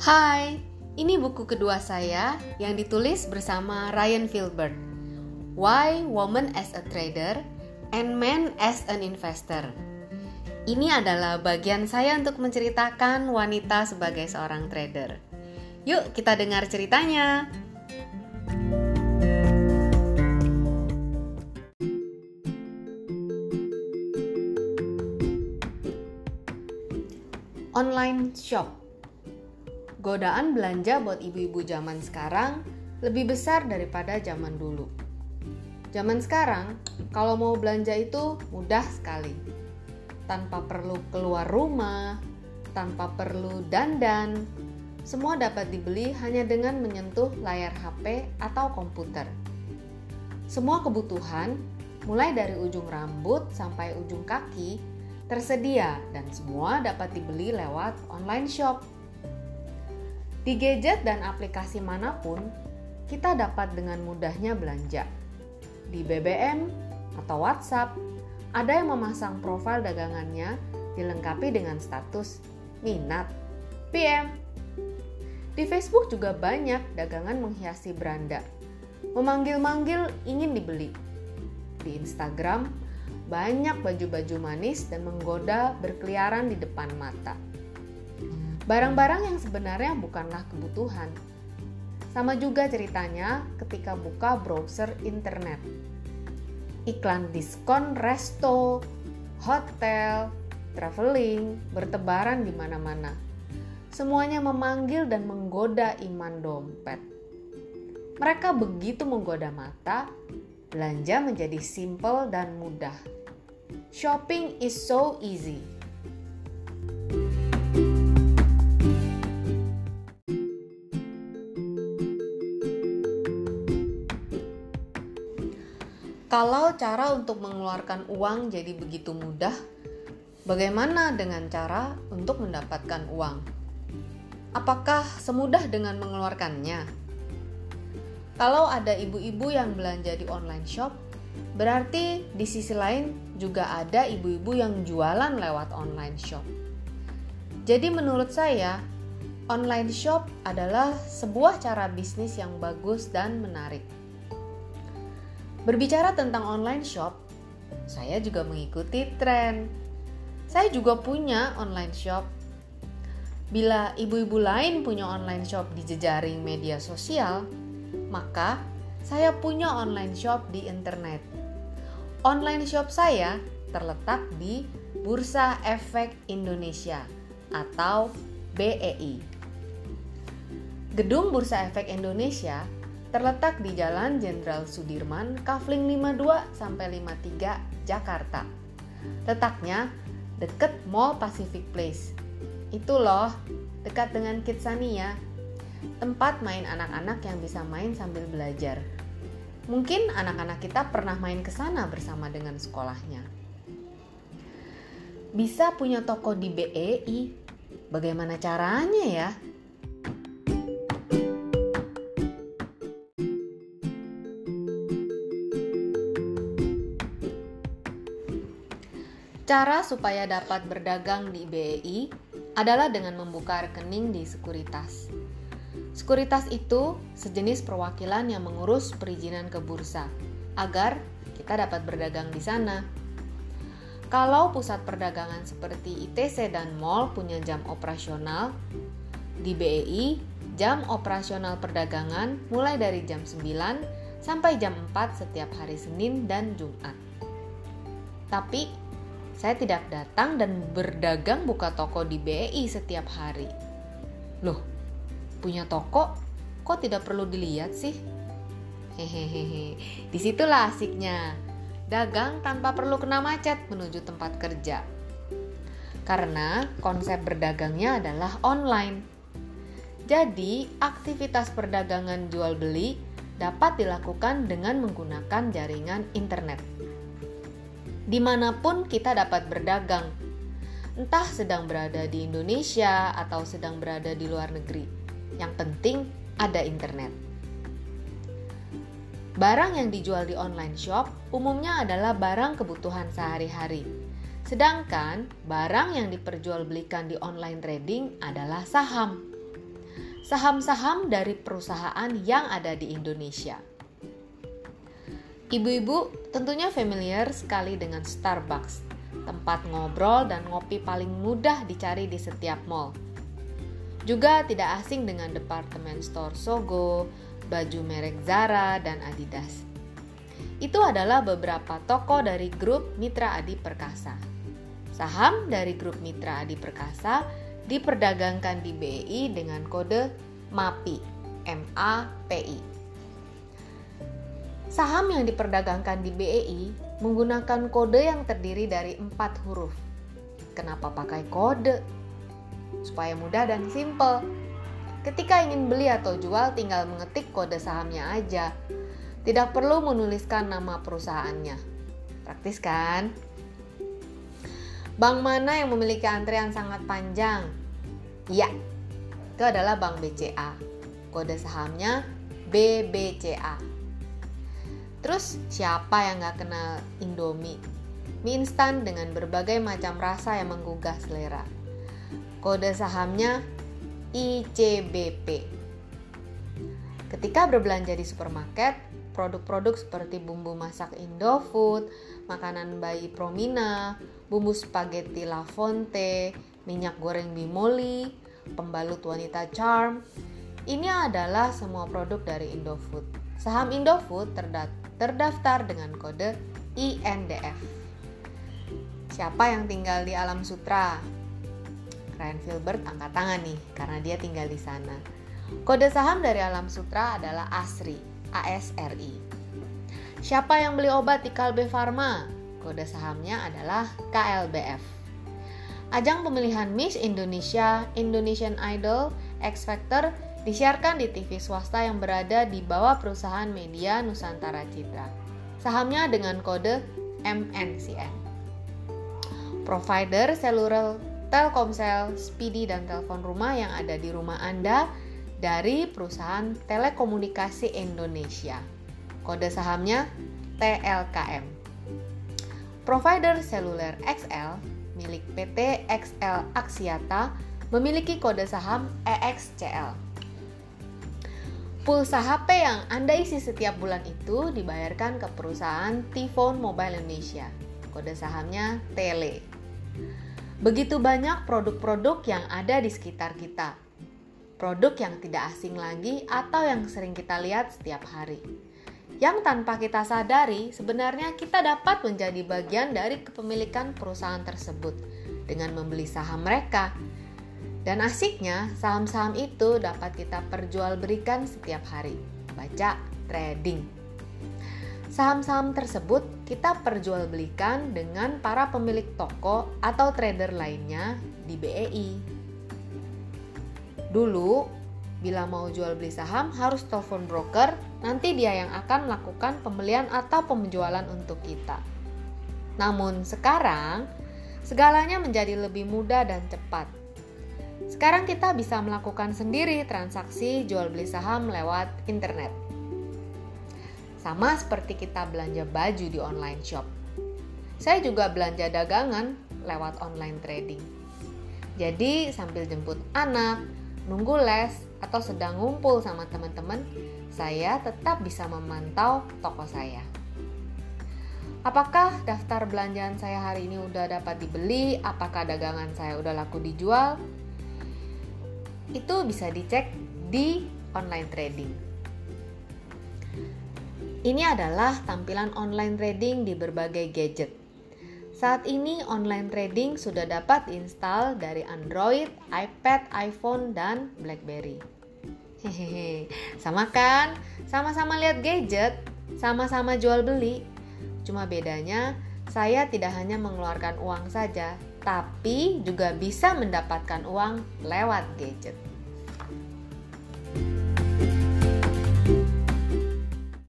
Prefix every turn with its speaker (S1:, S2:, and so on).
S1: Hai, ini buku kedua saya yang ditulis bersama Ryan Filbert. Why Woman as a Trader and Men as an Investor. Ini adalah bagian saya untuk menceritakan wanita sebagai seorang trader. Yuk, kita dengar ceritanya. Online shop godaan belanja buat ibu-ibu zaman sekarang lebih besar daripada zaman dulu. Zaman sekarang, kalau mau belanja itu mudah sekali. Tanpa perlu keluar rumah, tanpa perlu dandan, semua dapat dibeli hanya dengan menyentuh layar HP atau komputer. Semua kebutuhan, mulai dari ujung rambut sampai ujung kaki, tersedia dan semua dapat dibeli lewat online shop. Di gadget dan aplikasi mana pun, kita dapat dengan mudahnya belanja. Di BBM atau WhatsApp, ada yang memasang profil dagangannya dilengkapi dengan status minat PM. Di Facebook juga banyak dagangan menghiasi beranda. Memanggil-manggil ingin dibeli. Di Instagram, banyak baju-baju manis dan menggoda berkeliaran di depan mata. Barang-barang yang sebenarnya bukanlah kebutuhan. Sama juga ceritanya ketika buka browser internet. Iklan diskon resto, hotel, traveling bertebaran di mana-mana. Semuanya memanggil dan menggoda iman dompet. Mereka begitu menggoda mata, belanja menjadi simple dan mudah. Shopping is so easy. Kalau cara untuk mengeluarkan uang jadi begitu mudah, bagaimana dengan cara untuk mendapatkan uang? Apakah semudah dengan mengeluarkannya? Kalau ada ibu-ibu yang belanja di online shop, berarti di sisi lain juga ada ibu-ibu yang jualan lewat online shop. Jadi, menurut saya, online shop adalah sebuah cara bisnis yang bagus dan menarik. Berbicara tentang online shop, saya juga mengikuti tren. Saya juga punya online shop. Bila ibu-ibu lain punya online shop di jejaring media sosial, maka saya punya online shop di internet. Online shop saya terletak di Bursa Efek Indonesia atau BEI. Gedung Bursa Efek Indonesia terletak di Jalan Jenderal Sudirman, Kafling 52 sampai 53, Jakarta. Letaknya dekat Mall Pacific Place. Itu loh, dekat dengan Kidsania. Tempat main anak-anak yang bisa main sambil belajar. Mungkin anak-anak kita pernah main ke sana bersama dengan sekolahnya. Bisa punya toko di BEI. Bagaimana caranya ya? Cara supaya dapat berdagang di BEI adalah dengan membuka rekening di sekuritas. Sekuritas itu sejenis perwakilan yang mengurus perizinan ke bursa agar kita dapat berdagang di sana. Kalau pusat perdagangan seperti ITC dan mall punya jam operasional, di BEI jam operasional perdagangan mulai dari jam 9 sampai jam 4 setiap hari Senin dan Jumat. Tapi saya tidak datang dan berdagang buka toko di BEI setiap hari. Loh, punya toko kok tidak perlu dilihat sih? Hehehe, di situlah asiknya. Dagang tanpa perlu kena macet menuju tempat kerja. Karena konsep berdagangnya adalah online. Jadi, aktivitas perdagangan jual beli dapat dilakukan dengan menggunakan jaringan internet di mana pun kita dapat berdagang, entah sedang berada di Indonesia atau sedang berada di luar negeri. Yang penting ada internet. Barang yang dijual di online shop umumnya adalah barang kebutuhan sehari-hari. Sedangkan barang yang diperjualbelikan di online trading adalah saham. saham-saham dari perusahaan yang ada di Indonesia. Ibu-ibu tentunya familiar sekali dengan Starbucks, tempat ngobrol dan ngopi paling mudah dicari di setiap mall. Juga tidak asing dengan departemen store Sogo, baju merek Zara, dan Adidas. Itu adalah beberapa toko dari grup Mitra Adi Perkasa. Saham dari grup Mitra Adi Perkasa diperdagangkan di BI dengan kode MAPI, M-A-P-I. Saham yang diperdagangkan di BEI menggunakan kode yang terdiri dari empat huruf. Kenapa pakai kode? Supaya mudah dan simple. Ketika ingin beli atau jual tinggal mengetik kode sahamnya aja. Tidak perlu menuliskan nama perusahaannya. Praktis kan? Bank mana yang memiliki antrean sangat panjang? Ya, itu adalah Bank BCA. Kode sahamnya BBCA. Terus siapa yang nggak kenal Indomie? Mie instan dengan berbagai macam rasa yang menggugah selera. Kode sahamnya ICBP. Ketika berbelanja di supermarket, produk-produk seperti bumbu masak Indofood, makanan bayi Promina, bumbu spaghetti La Fonte, minyak goreng Bimoli, pembalut wanita Charm. Ini adalah semua produk dari Indofood. Saham Indofood terdaftar dengan kode INDF. Siapa yang tinggal di Alam Sutra? Ryan Filbert angkat tangan nih karena dia tinggal di sana. Kode saham dari Alam Sutra adalah ASRI, ASRI. Siapa yang beli obat di Kalbe Pharma? Kode sahamnya adalah KLBF. Ajang pemilihan Miss Indonesia, Indonesian Idol, X Factor disiarkan di TV swasta yang berada di bawah perusahaan media Nusantara Citra. Sahamnya dengan kode MNCN. Provider seluler Telkomsel, Speedy, dan telepon rumah yang ada di rumah Anda dari perusahaan Telekomunikasi Indonesia. Kode sahamnya TLKM. Provider seluler XL milik PT XL Aksiata memiliki kode saham EXCL. Pulsa HP yang Anda isi setiap bulan itu dibayarkan ke perusahaan T-Phone Mobile Indonesia. Kode sahamnya Tele. Begitu banyak produk-produk yang ada di sekitar kita. Produk yang tidak asing lagi atau yang sering kita lihat setiap hari yang tanpa kita sadari sebenarnya kita dapat menjadi bagian dari kepemilikan perusahaan tersebut dengan membeli saham mereka. Dan asiknya, saham-saham itu dapat kita perjualbelikan setiap hari. Baca trading. Saham-saham tersebut kita perjualbelikan dengan para pemilik toko atau trader lainnya di BEI. Dulu, Bila mau jual beli saham harus telepon broker, nanti dia yang akan melakukan pembelian atau penjualan untuk kita. Namun sekarang, segalanya menjadi lebih mudah dan cepat. Sekarang kita bisa melakukan sendiri transaksi jual beli saham lewat internet. Sama seperti kita belanja baju di online shop. Saya juga belanja dagangan lewat online trading. Jadi sambil jemput anak, nunggu les, atau sedang ngumpul sama teman-teman, saya tetap bisa memantau toko saya. Apakah daftar belanjaan saya hari ini udah dapat dibeli? Apakah dagangan saya udah laku dijual? Itu bisa dicek di online trading. Ini adalah tampilan online trading di berbagai gadget. Saat ini online trading sudah dapat install dari Android, iPad, iPhone, dan BlackBerry. Hehehe, sama kan? Sama-sama lihat gadget, sama-sama jual beli. Cuma bedanya, saya tidak hanya mengeluarkan uang saja, tapi juga bisa mendapatkan uang lewat gadget.